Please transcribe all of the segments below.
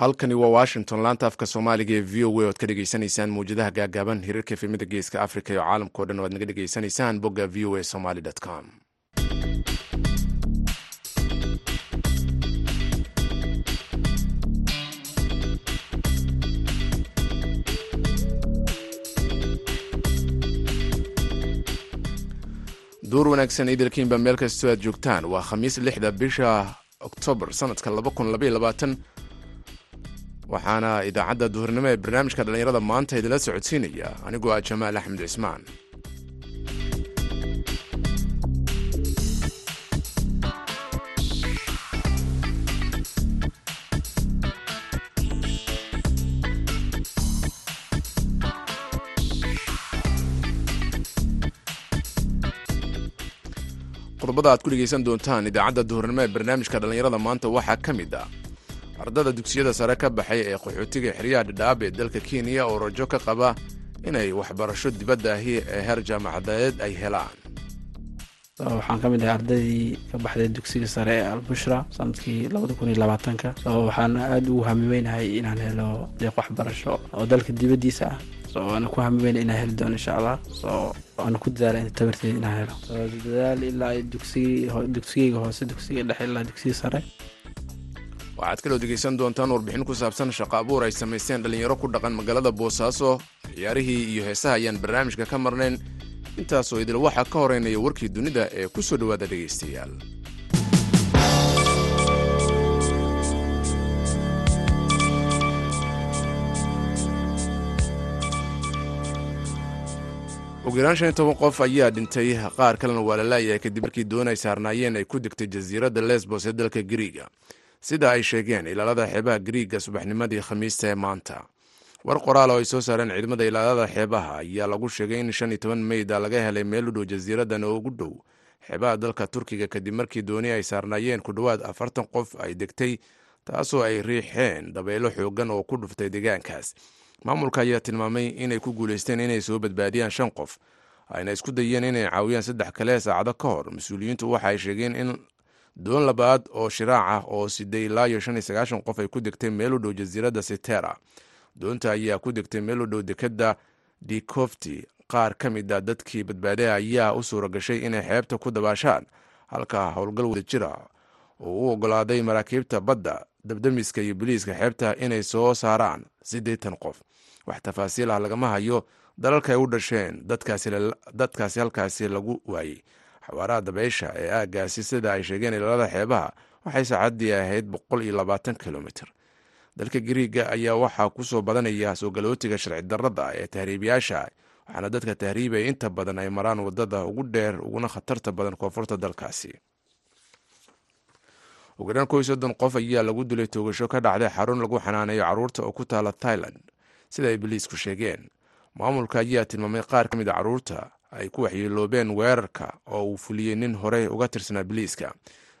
halkani waa washington laanta afka soomaaliga ee v o a oad ka dhegeysanaysaan mawjadaha gaagaaban hirarka efemada geeska africa iyo caalamkao dhan o ad naga dhegeysanaysaan bogga v o a somaly com. Duur wanaagsan idilkiinba meel kastoo aad joogtaan waa khamiis lixda bisha oktoobar sanadka waxaana idaacadda duhurnimo ee barnaamijka dhallinyarada maanta idinla socodsiinaya. Anigoo ah jamaal axmed cismaan. Qodobada aad ku dhegeysan doontaan idaacadda duhurnimo ee barnaamijka dhallinyarada maanta waxaa ka mid ah ardada dugsiyada sare ka baxay ee qaxootiga xeryaha dhadhaab ee dalka kenya oo rajo ka qaba inay waxbarasho dibadda ahi ee heer jaamacadeed ay helaan. Waxaan ka mid ahay ardaydii ka baxday dugsiga sare ee albushra sannadkii labada kun iyo labaatanka so waxaan aada ugu hamiweynahay inaan helo deeq waxbarasho oo dalka dibaddiisa ah. So waana ku hamiweyna inaan heli doono insha allah. So waana ku dadaala tabarteeda inaan helo. So dadaal ilaa dugsigeyga hoose dugsiga dhexe ilaa dugsiga sare waxaad kaloo degeysan doontaan warbixin ku saabsan shaqo abuur ay samaysteen dhallinyaro ku dhaqan magaalada boosaaso. Ciyaarihii iyo heesaha ayaan barnaamijka ka marnayn. Intaasoo idil waxaa ka horeynaya warkii dunida ee ku soo dhowaada dhegaystayaal ugu yaraan shan iyo toban qof ayaa dhintay. Qaar kalena waa la laayahay kadib markii doon ay saarnaayeen ay ku degtay jasiiradda lesbos ee dalka giriiga sida ay sheegeen ilaalada xeebaha giriiga subaxnimadii khamiista ee maanta. War qoraal oo ay soo saareen ciidamada ilaalada xeebaha ayaa lagu sheegay in shan iyo toban meyda laga helay meel u dhow jasiiradan oo ugu dhow. Xeebaha dalka turkiga kadib markii dooni ay saarnaayeen ku dhowaad afartan qof ay degtay taasoo ay riixeen dabaylo xoogan oo ku dhuftay deegaankaas. Maamulka ayaa tilmaamay inay ku guuleysteen inay soo badbaadiyaan shan qof. Ayna isku dayeen inay caawiyaan saddex kale saacado ka hor mas'uuliyiintu waxa ay sheegeen in doon labaad oo shiraac ah oo siday ilaa iyo shan iyo sagaashan qof ay ku degtay meel u dhow jasiiradda sitera doonta ayaa ku degtay meel u dhow dekadda dicofti qaar ka mid a dadkii badbaadaya ayaa u suura gashay inay xeebta ku dabaashaan halka howlgal wadajira oo u ogolaaday maraakiibta badda dabdamiska iyo boliiska xeebta inay soo saaraan siddeetan qof. Wax tafaasiil ah lagama hayo dalalka ay u dhasheen dadkaasi halkaasi lagu waayey xawaaraha dabaysha ee aaggaasi sida ay sheegeen ilaalada xeebaha waxay saacaddii ahayd boqol iyo labaatan kilomitr dalka gariiga ayaa waxaa ku soo badanaya soo galootiga sharci darrada ee tahriibayaasha waxaana dadka tahriibaya inta badan ay maraan waddada ugu dheer uguna khatarta badan koonfurta dalkaasi. Ugu dhan kow soddon qof ayaa lagu dilay toogasho ka dhacday xarun lagu xanaaneeyo carruurta oo ku taala thailand sida ay boliisku sheegeen. Maamulka ayaa tilmaamay qaar ka mid a carruurta ay ku waxyeeloobeen weerarka oo uu fuliyey nin horey uga tirsanaa biliiska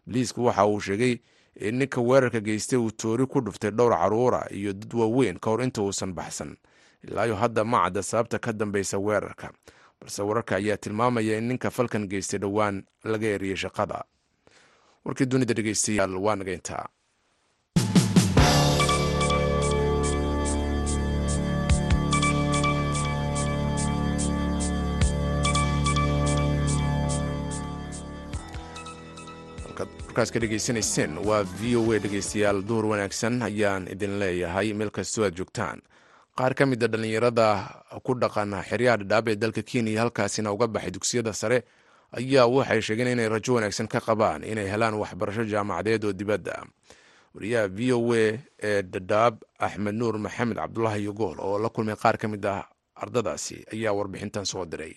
biliisku waxa uu sheegay in ninka weerarka geystay uu toori ku dhuftay dhowr carruura iyo dad waaweyn ka hor inta uusan baxsan ilaayo hadda ma cadda sababta ka dambeysa weerarka. Balse wararka ayaa tilmaamaya in ninka falkan geystay dhowaan laga eriyey shaqada. Warkii dunida dhegeystayaal waa naga ka dhegeysanayseen waa v o a dhegeystayaal duhur wanaagsan ayaan idin leeyahay meel kastoo aad joogtaan. Qaar ka a dhallinyarada ku dhaqan xeryaha dhadhaab ee dalka kenya halkaasina uga baxay dugsiyada sare ayaa waxay sheegeen inay rajo wanaagsan ka qabaan inay helaan waxbarasho jaamacadeed oo dibadda wariyaha v o a ee dhadhaab axmed nuur maxamed cabdulaahi yogool oo la kulmay qaar ka mid ah ardadaasi ayaa warbixintan soo diray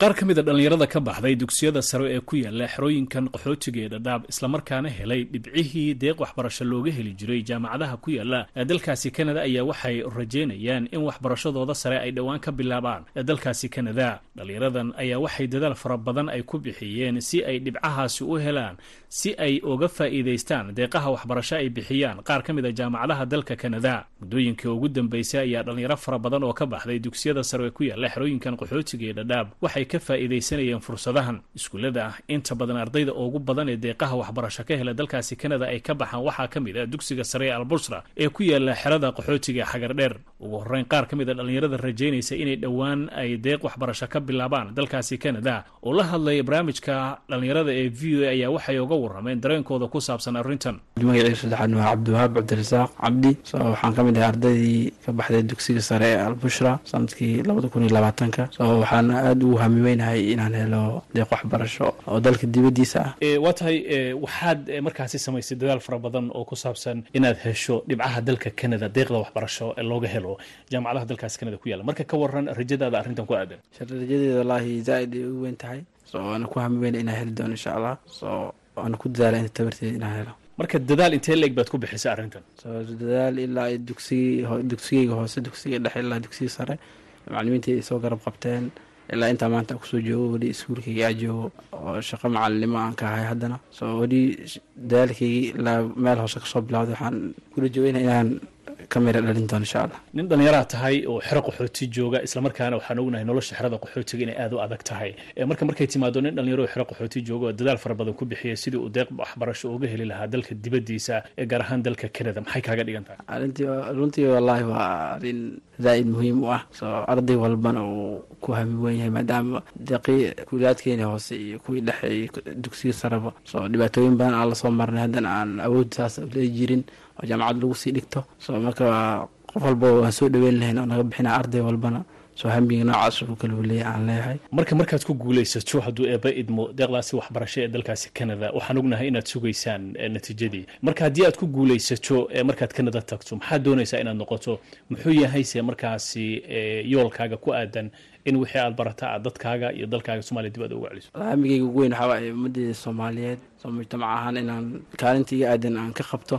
qaar ka mid a dhallinyarada ka baxday dugsiyada sare ee ku yaalla xerooyinkan qaxootiga ee dhadhaab islamarkaana helay dhibcihii deeq waxbarasho looga heli jiray jaamacadaha ku yaalla dalkaasi kanada ayaa waxay rajeynayaan in waxbarashadooda sare ay dhowaan ka bilaabaan. Dalkaasi kanada dhallinyaradan ayaa waxay dadaal fara badan ay ku bixiyeen si ay dhibcahaasi u helaan si ay uga faa'iidaystaan deeqaha waxbarasho ay bixiyaan. Qaar ka mid a jaamacadaha dalka kanada muddooyinkii ugu dambeysay ayaa dhallinyaro fara badan oo ka baxday dugsiyada sare ee ku yaalla xerooyinkan qaxootiga ee dhadhaab. Waxay ka faa'iidaysanayeen fursadahan. Iskuullada ah inta badan ardayda ugu badan ee deeqaha waxbarasho ka hela dalkaasi kanada ay ka baxaan waxaa ka mid ah dugsiga sare ee albushra ee ku yaalla xerada qaxootiga xagardheer ugu horreyn qaar ka mid a dhallinyarada rajaynaysa inay dhowaan ay deeq waxbarasho ka bilaabaan dalkaasi kanada oo la hadlaya barnaamijka dhallinyarada ee v o a ayaa waxay uga warrameen dareenkooda ku saabsan arrintan. Saddexaad waa cabdiwahaab cabdirasaaq cabdi so waxaan ka mid ahay ardaydii ka baxday dugsiga sare ee albushra sannadkii labada kun iyo labaatanka. So waxaan aada ugu hamiweynahay inaan helo deeq waxbarasho oo dalka dibaddiisa ah. Waa tahay waxaad markaasi samaysay dadaal fara badan oo ku saabsan inaad hesho dhibcaha dalka canada deeqda waxbarasho ee looga helo. Jaamacadaha dalkaasi canada ku yaalla. Marka ka waran rajadaada arrintan ku aadan. Rajadeeda wallaahi zaa-id ay u weyn tahay. So waana ku hamiweyna inaan heli doono insha allah so waana ku dadaala inta tabarteeda inaan helo. Marka dadaal intee leeg baad ku bixisay arrintan? Dadaal ilaa dugsigii dugsigeyga hoose dugsiga dhexe ilaa dugsiga sare macalimiinta ay soo garab qabteen ilaa intaa maanta ku soo joogo weli iskuulkayga aa joogo oo shaqo macalinimo aan ka ahay haddana. So weli dadaalkaygii ilaa meel hoose ka soo bilawday waxaan kula joogeyna inaan ka mira dhalin doono insha allah. Nin dhallinyaraa tahay oo xero qaxooti jooga islamarkaana waxaan ognahay nolosha xerada qaxootiga inay aada u adag tahay. Marka markay timaado nin dhalinyaro xero qaxooti jooga oo dadaal fara badan ku bixiyay sidii uu deeq waxbarasho uga heli lahaa dalka dibaddiisa ee gaar ahaan dalka canada. Maxay kaaga dhigan tahay? Arintii runtii wallaahi waa arrin zaa-id muhiim u ah. So arday walbana uu ku hami wen yahay maadaama deeqii kuulaadkeeni hoose iyo kuwii dhexe iyo dugsiga sareba so dhibaatooyin badan aan la soo marnay haddana aan awood saas lee jirin oo jaamacad lagu sii dhigto marka qof walba waan soo dhaweyn lahayn oo naga bixina arday walbana soo hambiga noocaas uu kala waleeya aan leeyahay marka markaad ku guulaysato hadduu eeba idmo deeqdaasi waxbarasho ee dalkaasi canada waxaan ognahay inaad sugaysaan natiijadii marka haddii aad ku guulaysato markaad canada tagto maxaad doonaysaa inaad noqoto muxuu yahayse markaasi yoolkaaga ku aadan in wixii aad barata aad dadkaaga iyo dalkaaga soomaliya dib aad uga celiso. Hamigeyga ugu weyn waxaa waaye ummaddeeda soomaaliyeed soo mujtamac ahaan inaan kaalinta iga aadan aan ka qabto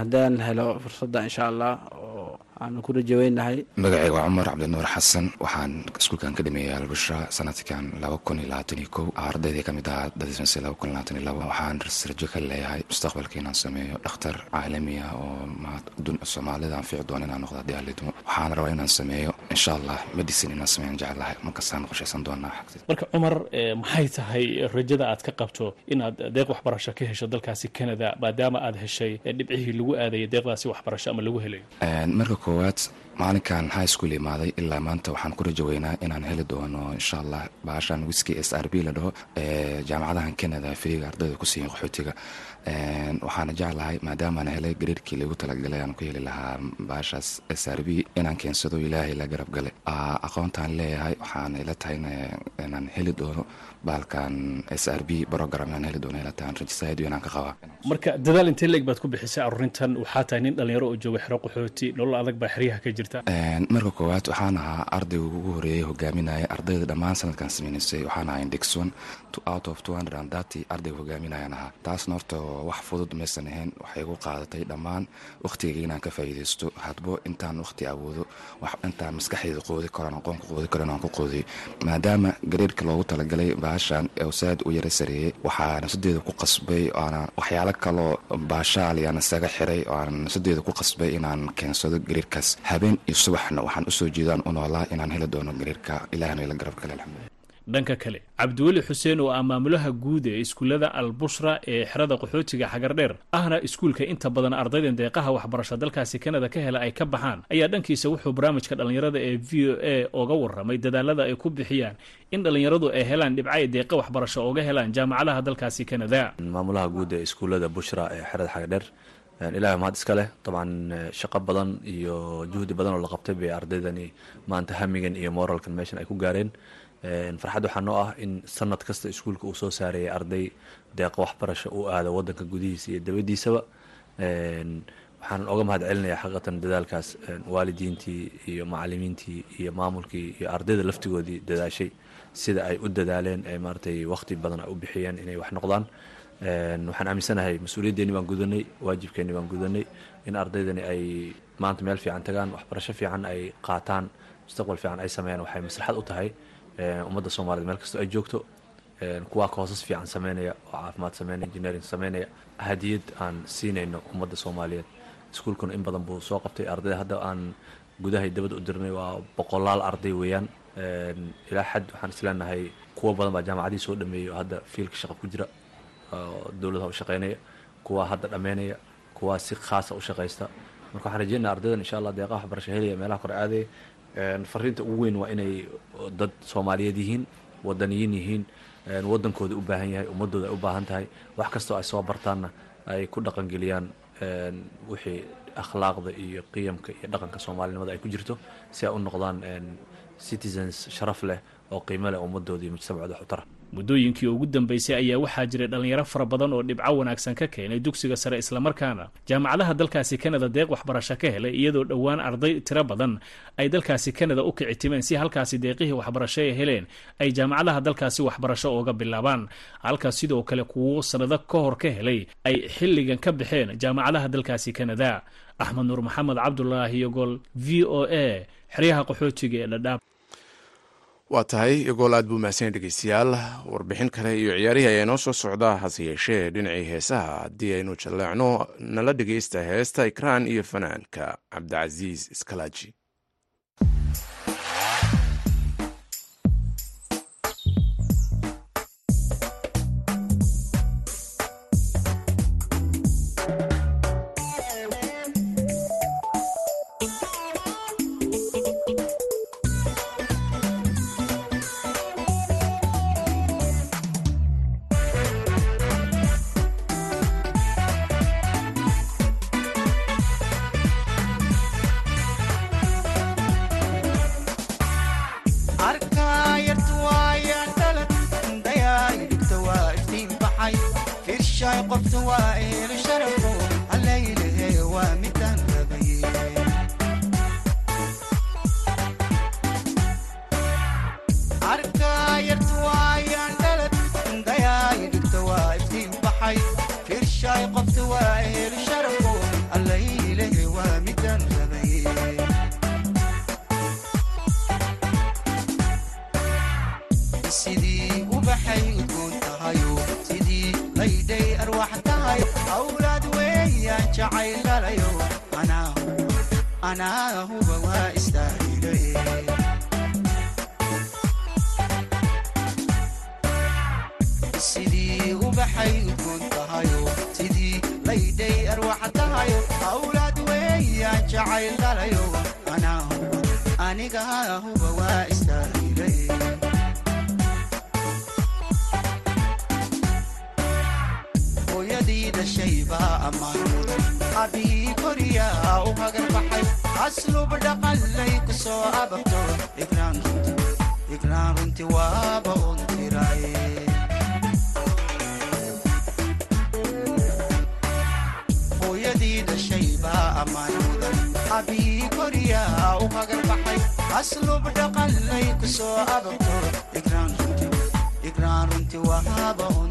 haddaan helo fursadda insha allah oo aan ku rajaweynahay magacayga waa cumar cabdinuur xasan waxaan iskuulkan ka dhameeyay albushra sanadkan laba kun iyo labaatan iyo kow ardaydii ka mid ahaa dadismase laba kun labaatan iyo labo waxaan rajo ka leeyahay mustaqbalka inaan sameeyo dhakhtar caalamiya oo soomaalida aan fiici doono inaan noqdo haddii lidmo waxaan rabaa inaan sameeyo insha allah medicine inaan sameeyan jecelahay markastaan qorshaysan doonaa marka cumar maxay tahay rajada aad ka qabto inaad deeq waxbarasho ka hesho dalkaasi canada maadaama aad heshay dhibcihii lagu aadayay deeqdaasi waxbarasho ama lagu helayo? Marka koowaad maalinkan high school imaaday. Ilaa maanta waxaan ku rajaweynaa inaan heli doono insha allah baashan wiski s r b la dhaho ee jaamacadahan canada firiga ardayda ku siiyan qaxootiga waxaana jeclahay maadaamaan helay gariirkii lagu talagalay aan ku heli lahaa baashaas s r b inaan keensado ilaahay la garab galay. Aqoontaan leeyahay waxaana ila tahay inaan heli doono baalkan s r b program inaan heli doono ila tahay aan inaan ka qabaa marka dadaal intee leeg baad ku bixisay arurintan waxaa tahay nin dhalinyaro oo jooga xero qaxooti nolol adag baa xeryaha ka jirta. Marka koowaad waxaan ahaa ardayga ugu horeeyay hogaaminaya ardayda dhammaan sanadkan sameynaysay waxaan ahaa indexon out of two hundred and thirty ardayga hogaaminayaan ahaa. Taasna horta wax fudud maysan ahayn waxay igu qaadatay dhammaan wakhtigayga inaan ka faa'iidaysto. Hadbo intaan wakhti awoodo intaan maskaxdayda qoodi karoan aqoonka qoodi karo inaan ku qoodiyo maadaama gareerka loogu talagalay baashan oo saad u yara sareeyey waxaa nafsadeeda ku qasbay aana waxyaalo kaloo baashaal yaan isaga xiray oo aan nafsadeeda ku qasbay inaan keensado gareerkaas habeen iyo subaxna waxaan u soo jeedaan u noolaa inaan heli doono gareerka ilahna ila garab gale alxamdulilah dhanka kale. Cabdiweli xuseen oo ah maamulaha guud ee iskuullada albushra ee xerada qaxootiga xagardheer ahna iskuulka inta badan ardaydan deeqaha waxbarasho dalkaasi kanada ka hela ay ka baxaan ayaa dhankiisa wuxuu barnaamijka dhallinyarada ee v o a oga warramay dadaalada ay ku bixiyaan in dhallinyaradu ay helaan dhibca ay deeqa waxbarasho oga helaan jaamacadaha dalkaasi kanada maamulaha guud ee iskuullada bushra ee xerada xagardheer ilahay mahad iska leh dabcan shaqo badan iyo juhdi badan oo la qabtay bay ardaydani maanta hamigan iyo moralkan meeshan ay ku gaareen farxad waxaa noo ah in sanad kasta iskuulka uu soo saarayay arday deeqa waxbarasho u aada wadanka gudihiisa iyo dabadiisaba waxaan oga mahad celinayaa xaqiiqatan dadaalkaas waalidiintii iyo macalimiintii iyo maamulkii iyo ardayda laftigoodii dadaashay sida ay u dadaaleen ee maaratay waqti badan ay u bixiyeen inay wax noqdaan. Waxaan aaminsanahay mas'uuliyaddeeni baan gudanay waajibkeeni baan gudanay in ardaydani ay maanta meel fiican tagaan waxbarasho fiican ay qaataan mustaqbal fiican ay sameeyaan waxay maslaxad u tahay ummadda soomaaliyed meel kastoo ay joogto kuwaa koosas fiican sameynaya oo caafimaad sameynaya engineering sameynaya hadiyad aan siinayno ummadda soomaaliyeed. Iskuulkuna in badan buu soo qabtay. Ardayda hadda aan gudahay dabada u dirnay waa boqolaal arday weeyaan. Ilaa xad waxaan isleenahay kuwa badan baa jaamacadii soo dhameeyay oo hadda fiilka shaqa ku jira dowladaha u shaqeynaya kuwa hadda dhammeynaya kuwa si khaasa u shaqaysta marka waxaan rajeynaya ardaydan insha allah deeqaha waxbarasho helaya meelaha kore aadaya fariinta ugu weyn waa inay dad soomaaliyeed yihiin wadaniyiin yihiin wadankooda u baahan yahay ummadooda ay u baahan tahay. Wax kastoo ay soo bartaanna ay ku dhaqangeliyaan wixii akhlaaqda iyo qiyamka iyo dhaqanka soomaalinimada ay ku jirto si ay u noqdaan citizens sharaf leh oo qiimo leh ummadooda iyo mujtamacooda xutara muddooyinkii ugu dambeysay ayaa waxaa jiray dhallinyaro fara badan oo dhibco wanaagsan ka keenay dugsiga sare islamarkaana jaamacadaha dalkaasi kanada deeq waxbarasho ka helay iyadoo dhowaan arday tiro badan ay dalkaasi kanada u kici timeen si halkaasi deeqihii waxbarasho ay heleen ay jaamacadaha dalkaasi waxbarasho ooga bilaabaan. Halka sidoo kale kuwo sannado ka hor ka helay ay xilligan ka baxeen jaamacadaha dalkaasi kanada axmed nuur maxamed cabdulaahi yogol v o a xeryaha qaxootiga ee dhadhaab waa tahay igool aad buu mahadsan dhegeystayaal. Warbixin kale iyo ciyaarihii ayaa inoo soo socdaa hase yeeshee dhinacii heesaha haddii aynu jalleecno nala dhegeysta heesta ikraan iyo fanaanka. Cabdicasiis iskalaaji sidii ubaxay udgoon tahayo. Sidii layday arwaxa tahayo. Awlaad weeyaan jacayl dhalayo aniga dhashaybaamaanudaabihii koriyaa u hagar baxay. Asluub dhaqanlay ku soo ababto ignaan runti waaba un tiraay hooyadii dhashaybaa ammaan mudan abihii koriyaa u hagar baxay. Asluub dhaqanlay ku soo ababto ignaan runti waaba un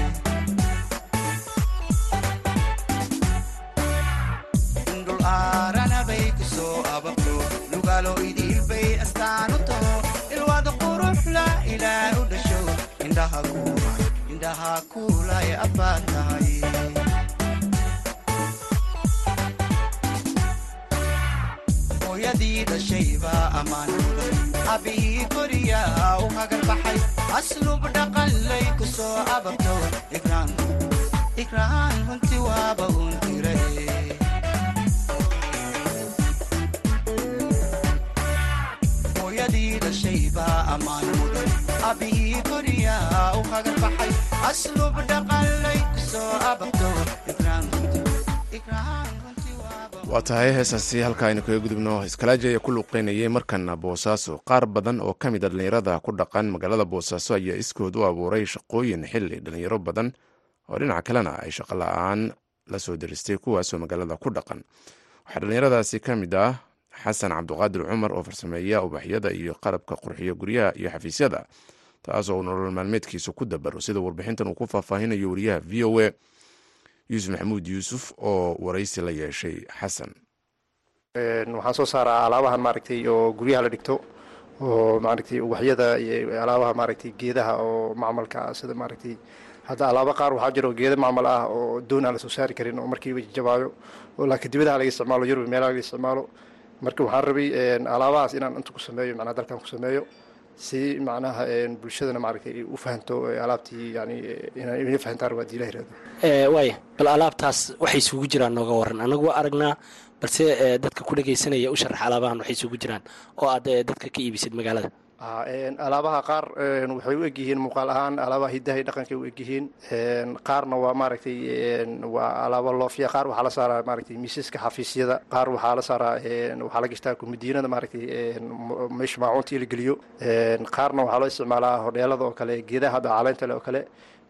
harana bay ku soo ababto lugaalo idiil bay astaan u taho ilwaad quruxla ilaa u dhasho indhaha kuula ee abbaad tahay hooyadii dhashaybaa ammaan mudan abihii koriyaa u hagar baxay aslub dhaqanlay ku soo ababto igraan runti waaba uun tiray waa tahay heesaasi halka aynu kaga gudubno iskalaaji ayaa ku luuqeynayay markana boosaaso. Qaar badan oo ka mid a dhallinyarada ku dhaqan magaalada boosaaso ayaa iskood u abuuray shaqooyin xili dhallinyaro badan oo dhinaca kalena ay shaqo la'aan la soo diristay kuwaasoo magaalada ku dhaqan. Waxaa dhallinyaradaasi ka mid ah xasan cabduqaadir cumar oo farsameeya ubaxyada iyo qalabka qurxiyo guryaha iyo xafiisyada taasoo uu nolol maalmeedkiisa ku dabaro sida warbixintan uu ku faahfaahinayo wariyaha v o a. Yuusuf maxamuud yuusuf oo waraysi la yeeshay xasan. Waxaan soo saaraa alaabahan maaragtay oo guryaha la dhigto oo maaragtay ubaxyada iyo alaabaha maaragtay geedaha oo macmalka ah sida maaragtay hadda alaabo qaar waxaa jiro geeda macmal ah oo doon aan la soo saari karin oo markiiba jabaayo oo laakiin dibadaha laga isticmaalo yurub meelaha laga isticmaalo marka waxaan rabay alaabahaas inaan inta ku sameeyo macnaha dalkan ku sameeyo si macnaha bulshadana maaragtay u fahanto alaabtii yani inay fahantaan rabaa diilah yiraahdo waaya bal alaabtaas waxay isugu jiraan nooga waran anagu waa aragnaa balse dadka ku dhegaysanaya u sharax alaabahan waxay isugu jiraan oo aad dadka ka iibisid magaalada alaabaha qaar waxay u egyihiin muuqaal ahaan alaabaha hidahay dhaqankay u egyihiin qaarna waa maaragtay waa alaabo loofya qaar waxaa la saaraa maaragtay miisaska xafiisyada qaar waxaa la saaraa waxaa la gashtaa kumadiinada maaragtay meesha maacuuntii la geliyo. Qaarna waxaa loo isticmaalaa hodheelada oo kale geedaha hadda caleynta le oo kale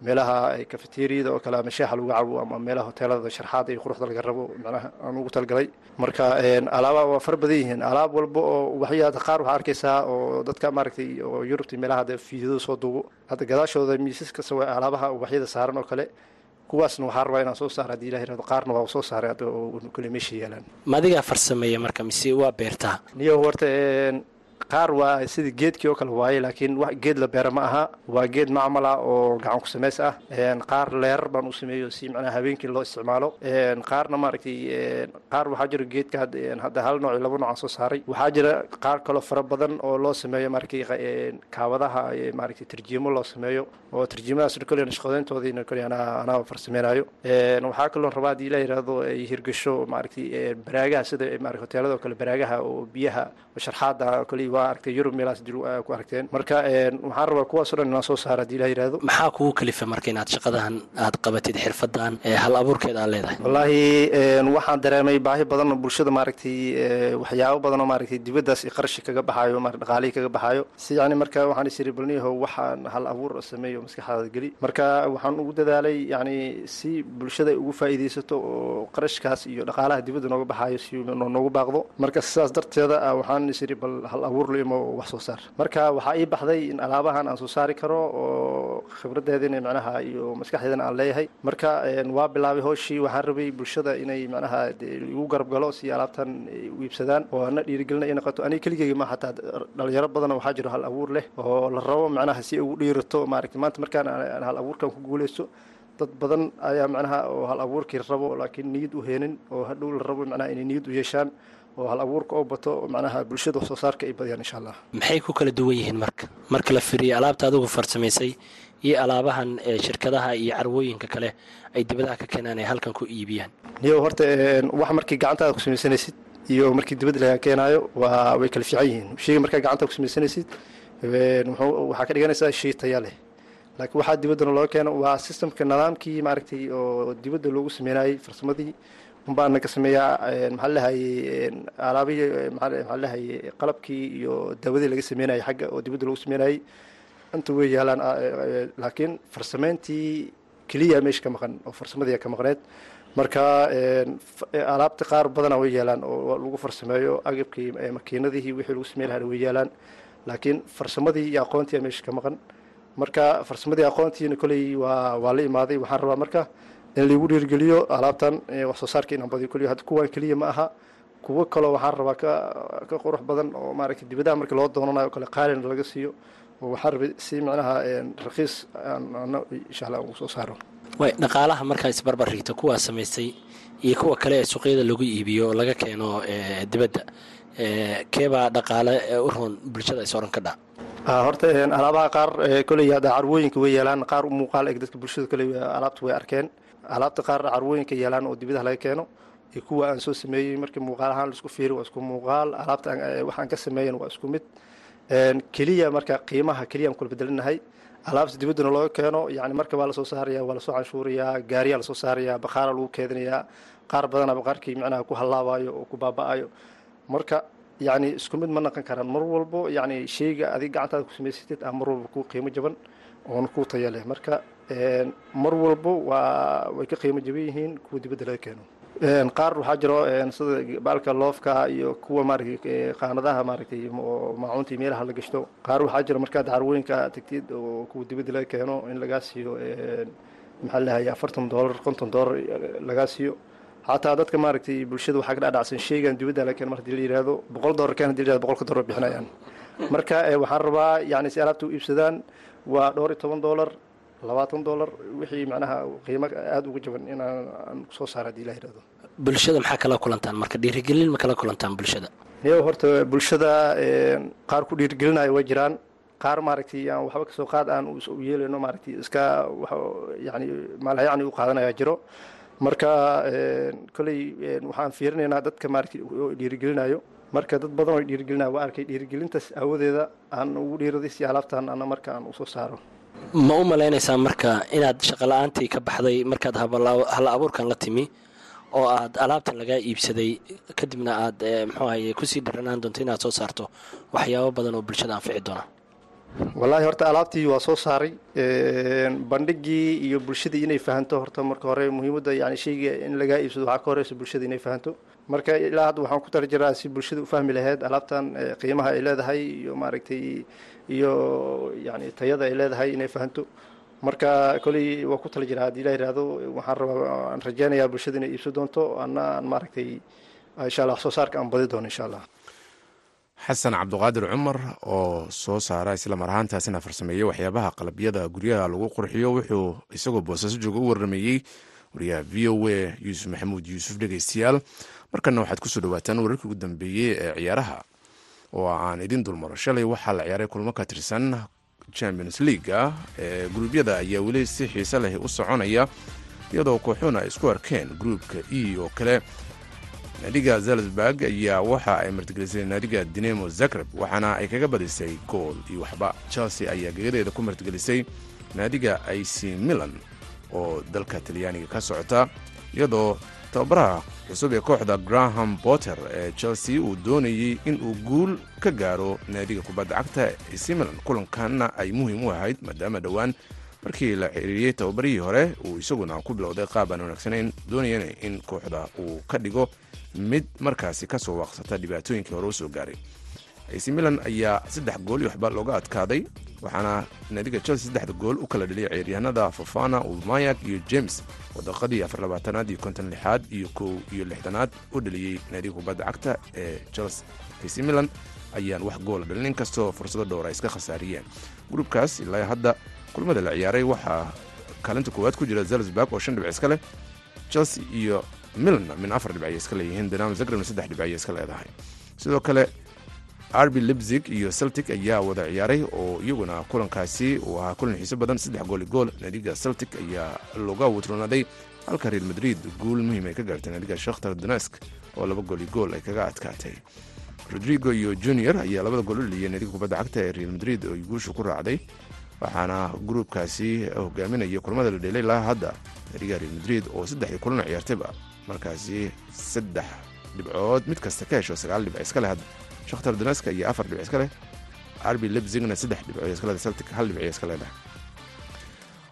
meelaha kafeteriyada oo kale ama shaaxa lagu cabo ama meelaha hoteelada sharxaada iyo quruxda laga rabo macnaha aan ugu talgalay marka alaaba waa fara badan yihiin. Alaab walba oo waxyaada qaar waxaa arkaysaa oo dadka maaragtay oo yurubta meelaha hadda fiidada soo duubo hadda gadaashooda miisas kasta waa alaabaha ubaxyada saaran oo kale kuwaasna waxaa rabaa inaan soo saara haddii ilah yiraahdo qaarna waa soo saaray hadda oo kale meesha yaalaan ma adigaa farsameeya marka mise waa beertaa? Niyo horta qaar waa sida geedkii oo kale waaye laakiin wax geed la beera ma aha. Waa geed macmal ah oo gacan ku samays ah. Qaar leerar baan u sameeyo si macnaha habeenkii loo isticmaalo. Qaarna maaragtay qaar waxaa jira geedka hadda hal nooc laba nooc aan soo saaray. Waxaa jira qaar kaloo fara badan oo loo sameeyo maaragtay kaawadaha maaragtay tarjiimo loo sameeyo oo tarjiimadaas kole nashqadeyntoodiina kole anaa farsameynayo waxaa kaloo rabaa haddii la yidhaahdo ay hirgasho maaragtay baraagaha sida hoteelada oo kale baraagaha oo biyaha sharxaada kole waa aragtay yurub meelahaas dil ku aragteen marka waxaan rabaa kuwaasoo dhan inaan soo saara haddii la yidhaahdo maxaa kugu kalifa marka inaad shaqadahan aad qabatid xirfadan hal abuurkeeda aad leedahay? Wallaahi waxaan dareemay baahi badan oo bulshada maaragtay waxyaabo badan oo maaragtay dibaddaas qarashi kaga baxaayo dhaqaalihii kaga baxaayo. Si yani marka waxaan isiri balniyaho waxaan hal abuur sameeyo maskaxdaada geli. Marka waxaan ugu dadaalay yani si bulshada ugu faa'iidaysato oo qarashkaas iyo dhaqaalaha dibadda nooga baxaayo si noogu baaqdo. Marka sidaas darteeda waxaan isiri bal hal abuur limo wax soo saar. Marka waxaa ii baxday in alaabahan aan soo saari karo oo khibradeedina macnaha iyo maskaxdeedana aan leeyahay. Marka waa bilaabay hooshii waxaan rabay bulshada inay macnaha igu garab galo si alaabtan u iibsadaan. Oo ana dhiirigelina ay noqoto. Aniga keligeyga ma hataa dhalinyaro badan waxaa jiro hal abuur leh oo la rabo macnaha si ugu dhiirato. Maaragtay maanta markaan hal abuurkan ku guuleysto dad badan ayaa macnaha oo hal abuurkii rabo laakiin niyad u heenin oo hadhow la rabo macnaha inay niyad u yeeshaan oo hal abuurka oo bato macnaha bulshada wax soo saarka ay badiyaan insha allah maxay ku kala duwan yihiin marka? Marka la firiyo alaabta adigu farsamaysay iyo alaabahan shirkadaha iyo carwooyinka kale ay dibadaha ka keenaan ay halkan ku iibiyaan. Niyo horta wax markii gacantaada ku samaysanaysid iyo markii dibadda laga keenaayo waa way kala fiican yihiin. Sheyga markaa gacantaada ku samaysanaysid waxaa ka dhiganaysaa shay taya leh. Laakiin waxaa dibaddana loo keeno waa systemka nidaamkii maaragtay oo dibadda loogu sameynayay farsamadii unbaana ka sameeyaa maxaa maxaa lahayey qalabkii iyo daawadii laga sameynayay xagga oo dibadda loogu sameynayay. Inta way yaalaan laakiin farsameyntii keliya meesha ka maqan oo farsamadii ka maqneed. Marka alaabta qaar badana way yaalaan oo lagu farsameeyo. Agabkii makiinadihii wixii lagu sameyn lahaa way yaalaan. Laakiin farsamadii iyo aqoontii meesha ka maqan. Marka farsamadii aqoontiina koley waa waa la imaaday waxaan rabaa marka in laigu dhiirgeliyo alaabtan wax soo saarka inaan badiyo koley hadda kuwaan keliya ma aha kuwo kaloo waxaan rabaa ka ka qurux badan oo maaragtay dibadaha markii loo doonanayo o kale qaalina laga siiyo oo waxaan rabay si macnaha rakiis aan insha allah ugu soo saaro. Way dhaqaalaha markaa isbarbar rigto kuwaa samaystay iyo kuwa kale ee suuqyada lagu iibiyo oo laga keeno dibadda keebaa dhaqaale u roon bulshada is oran ka dha. Horta alaabaha qaar koley hadda carwooyinka way yeelaan qaar u muuqaal eg dadka bulshada koley alaabta way arkeen alaabta qaar carwooyinka yeelaan oo dibadaha laga keeno iyo kuwa aan soo sameeyey markii muuqaal ahaan la isku fiiri waa isku muuqaal. Alaabta waxaan ka sameeyen waa isku mid. Keliya marka qiimaha keliyaan kula bedelinahay alaabta dibaddana looga keeno yani marka waa la soo saaraya waa la soo canshuurayaa gaariyaa la soo saaraya bakhaara lagu keedinayaa qaar badana baqaarkii micnaha ku hallaabayo oo ku baaba'ayo marka yani isku mid ma naqon karaan. Mar walbo yani sheyga adig gacantaada ku samaysatid ah mar walba ku qiimo jaban oona ku taya leh. Marka mar walbo waa way ka qiimo jaban yihiin kuwa dibadda laga keeno. Qaar waxaa jiro sida baalka loofka iyo kuwa maaragtay qaanadaha maaragtay maacuunta meelaha la gashto. Qaar waxaa jiro markaad carwooyinka tagtid oo kuwa dibadda laga keeno in lagaa siiyo maxaa lahay afartan doolar konton doolar lagaa siiyo. Xataa dadka maaragtay bulshada waxaa ka dhadhacsan sheygan dibadda laga keeno marka la yihahdo boqol doolar keen haddii la yihahdo boqolka doolar bixinayaan. Marka waxaan rabaa yani si alaabta u iibsadaan waa dhowr iyo toban doolar labaatan doolar wixii macnaha qiimo aada uga jaban inaan soo saara haddii la yihahdo bulshada maxaa kala kulantaan? Marka dhiirigelin ma kala kulantaan bulshada? Niyo horta bulshada qaar ku dhiirigelinayo way jiraan. Qaar maaragtay aan waxba ka soo qaad aan u yeelayno maaragtay iska yani maalhayacni u qaadanaya jiro. Marka kolley waxaan fiirinaynaa dadka maaragtay dhiirigelinayo marka dad badan oo dhiirigelinayo waa arkay dhiirigelintaas aawadeeda aan ugu dhiiraday si alaabtan ana marka aan u soo saaro ma u malaynaysaa marka inaad shaqala-aantii ka baxday markaad hal abuurkan la timi oo aad alaabtan lagaa iibsaday kadibna aad muxuu ahaye ku sii dhiranaan doonto inaad soo saarto waxyaabo badan oo bulshada anfici doona. Wallaahi horta alaabtii waa soo saaray bandhigii iyo bulshadii inay fahanto horta marka hore muhiimadda yani sheyga in lagaa iibsado waxaa ka horeysa bulshada inay fahanto. Marka ilaa hadda waxaan ku tala jiraa si bulshada u fahmi lahayd alaabtan qiimaha ay leedahay iyo maaragtay iyo yani tayada ay leedahay inay fahanto. Marka koley waa ku tala jiraa haddii la yihahdo waxaan rabaa aan rajeynayaa bulshada inay iibsan doonto ana aan maaragtay insha allah wax soo saarka aan badi doono insha xasan cabduqaadir cumar oo soo saara islamar ahaantaasina farsameeyey waxyaabaha qalabyada guryaha lagu qurxiyo wuxuu isagoo boosaaso jooga u warrameeyey wariyaha v o a yuusuf maxamuud yuusuf dhegeystayaal markana waxaad ku soo dhawaataan wararkii ugu dambeeyey ee ciyaaraha oo aan idin dulmaro. Shalay waxaa la ciyaaray kulmo ka tirsan champions leaga ee gruubyada ayaa weli si xiise leh u soconaya iyadoo kooxuhuna ay isku arkeen gruupka e oo kale. Naadiga zalzburg ayaa waxa ay martigelisay naadiga dinemo zagreb waxaana ay kaga badisay gool iyo waxba. Chelsea ayaa gegadeeda ku martigelisay naadiga ac milan oo dalka talyaaniga ka socota iyadoo tababaraha cusub ee kooxda graham botter ee chelsea uu doonayey inuu guul ka gaaro naadiga kubadda cagta ac milan. Kulankanna ay muhiim u ahayd maadaama dhowaan markii la xiriiriyey tababarihii hore uu isaguna ku bilowday qaab aan wanaagsanayn doonayana in kooxda uu ka dhigo mid markaasi ka soo waaqsata dhibaatooyinkii hore u soo gaaray ac milan ayaa saddex gool iyo waxba looga adkaaday waxaana naadiga chelsea saddexda gool u kala dhaliyay ciyaaryahanada fofana ulmayak iyo james. Oo daqiiqadii afarlabaatanaad iyo konton lixaad iyo kow iyo lixdanaad u dhaliyey naadiga kubadda cagta ee chelsea. Ac milan ayaan wax goola dhalin inkastoo fursado dhowr iska khasaariyeen. Gruubkaas ilaa hadda kulmada la ciyaaray waxaa kaalinta koowaad ku jira zalzburg oo shan dhibc iska leh. Chelsea iyo milanna min afar dhibc ayay iska leeyihiin dinamo zagrebna saddex dhibc ayay iska leedahay. Sidoo kale arbi libzig iyo celtic ayaa wada ciyaaray oo iyaguna kulankaasi uu ahaa kulan xiiso badan saddex gooli gool. Naadiga celtic ayaa looga wutroonaday halka real madrid guul muhiim ay ka gaartay. Naadiga shakhtar donesk oo laba gooli gool ay kaga adkaatay. Rodrigo iyo junior ayaa labada gool u dhaliyay naadiga kubadda cagta ee real madrid oo guusha ku raacday waxaana gruubkaasi hogaaminaya kulamada la dheelay ilaa hadda. Naadiga real madrid oo saddexdii kulana ciyaartayba markaasi saddex dhibcood mid kasta ka hesho sagaal dhibc iska leh hadda shakhtar doneska iyo afar dhibc iska arbi lebzigna saddex dhibcood iska celtic hal dhibc iska leedahay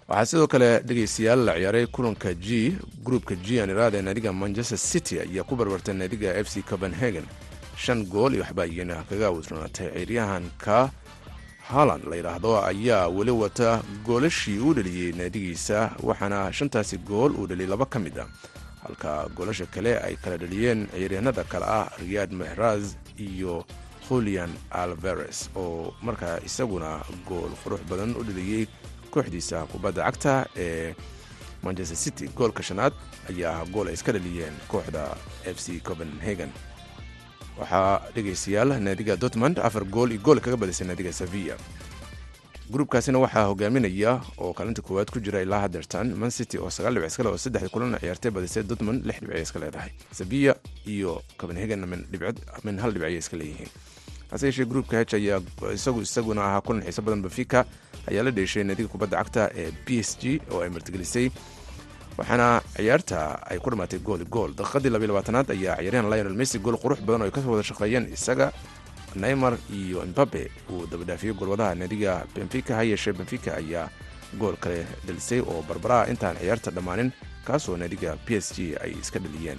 waxaa sidoo kale dhegeystayaal la ciyaaray kulanka g gruupka g aan iraada naadiga manchester city ayaa ku barbartay naadiga f c copenhagen. shan gool iyo waxba iyana kaga wisroonatay ciyaaryahanka haaland la yidhaahdo ayaa weli wata goolashii uu dhaliyey naadigiisa waxaana shantaasi gool uu dhaliyay laba ka mid a halka goolasha kale ay kala dhaliyeen ciyaaryahanada kale ah riyad mehraz iyo julian alvares oo markaa isaguna gool qurux badan u dhaliyey kooxdiisa kubadda cagta ee manchester city. Goolka shanaad ayaa gool ay iska dhaliyeen kooxda f c copenhagen. Waxaa dhegaystayaal naadiga dortmund afar gool iyo gool kaga badisay naadiga sevilla gruubkaasina waxaa hogaaminaya oo kaalinta koowaad ku jira ilaa man city oo sagaal dhibc iskale oo saddexdii kulana ciyaartay badisay dortmund lix dhibcay iska leedahay. Sevilla iyo copenhagen min hal dhibcay iska leeyihiin. Hase yeeshee gruupka h ayaa isagu isaguna ahaa kulan xiiso badan benfica ayaa la dheeshay naadiga kubadda cagta ee b s g oo ay martigelisay waxaana ciyaarta ay ku dhammaatay gool gool. Daqiiqadii labiyo labaatanaad ayaa ciyaaryahan lionel messi gool qurux badan oo ay ka soo wada shaqeeyeen isaga neymar iyo mbabe uu dabadhaafiyey goolwadaha naadiga benfica ha yeeshee benfica ayaa gool kale dhalisay oo barbaraha intaan ciyaarta dhammaanin kaasoo naadiga p s g ay iska dhaliyeen.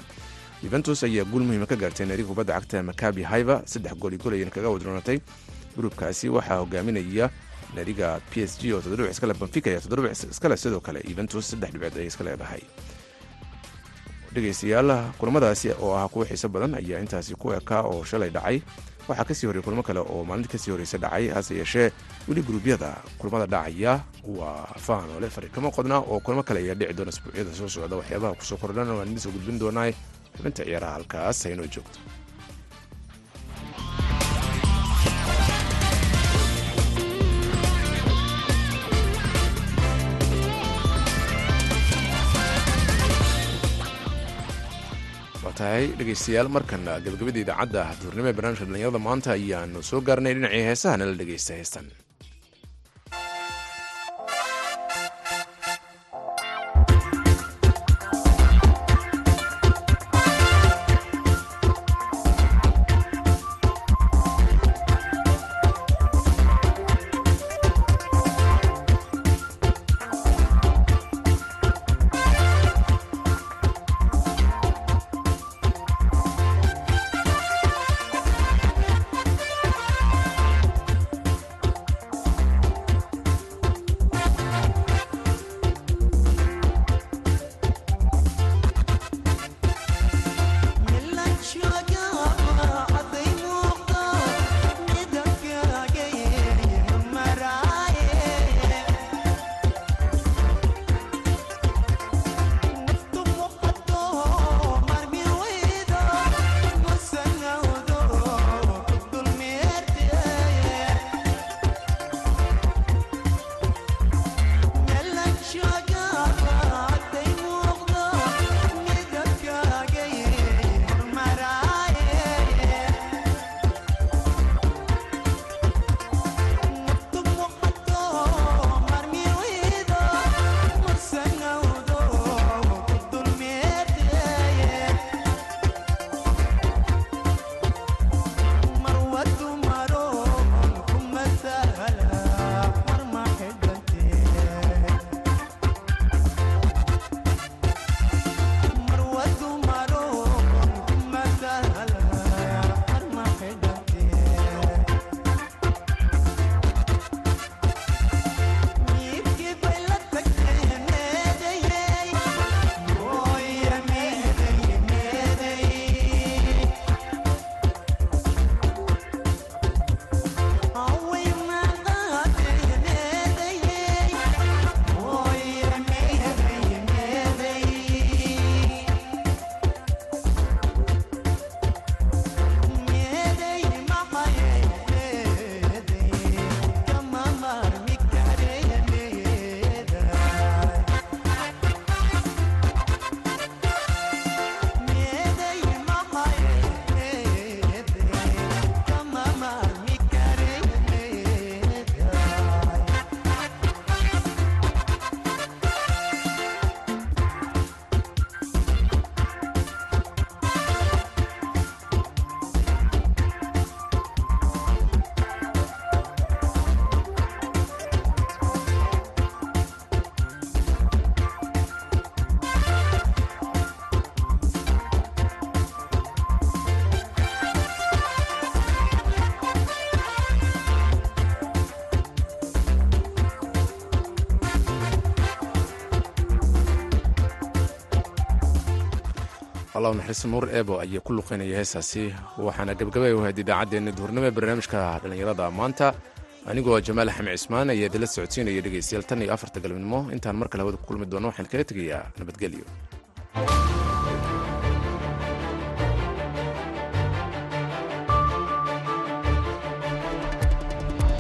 Yuventus ayaa guul muhiima ka gaartay naadiga kubadda cagta makabi haiva saddex gool iyo gool ayayna kaga wadroonatay gruubkaasi waxaa hogaaminaya naadiga p s g oo toddobic iskale benfica ayaa toddobic iskale sidoo kale yuventus saddex dhibcood ayay iska leedahay. Dhegaystayaal kulamadaasi oo ah kuwa xiiso badan ayaa intaasi ku ekaa oo shalay dhacay waxaa ka sii horrey kulmo kale oo maalinta ka sii horreysa dhacay hase yeeshee weli guruubyada kulamada dhacaya waa faanoole fari kama qodna oo kulmo kale ayaa dhici doona isbuucyada soo socda. Waxyaabaha ku soo kordhan waan idin soo gudbin doonaa xubinta ciyaaraha halkaas haynoo joogto tahay dhegaystayaal markana gabagabada idaacadda duurnimo ee barnaamijka dhalinyarada maanta ayaanu soo gaarnay dhinacii heesaha nala dhegaysta heestan allah naxariista nuur eebo ayaa ku luqeynaya heesaasi. Waxaana gabagabay u hayd idaacaddeenna duhurnimo ee barnaamijka dhallinyarada maanta anigoo jamaal axmed cismaan ayaa idinla socodsiinaya dhegaystayaal tan iyo afarta galabnimo. Intaan mar kale hawada ku kulmi doono waxaan kaga tegayaa nabadgelyo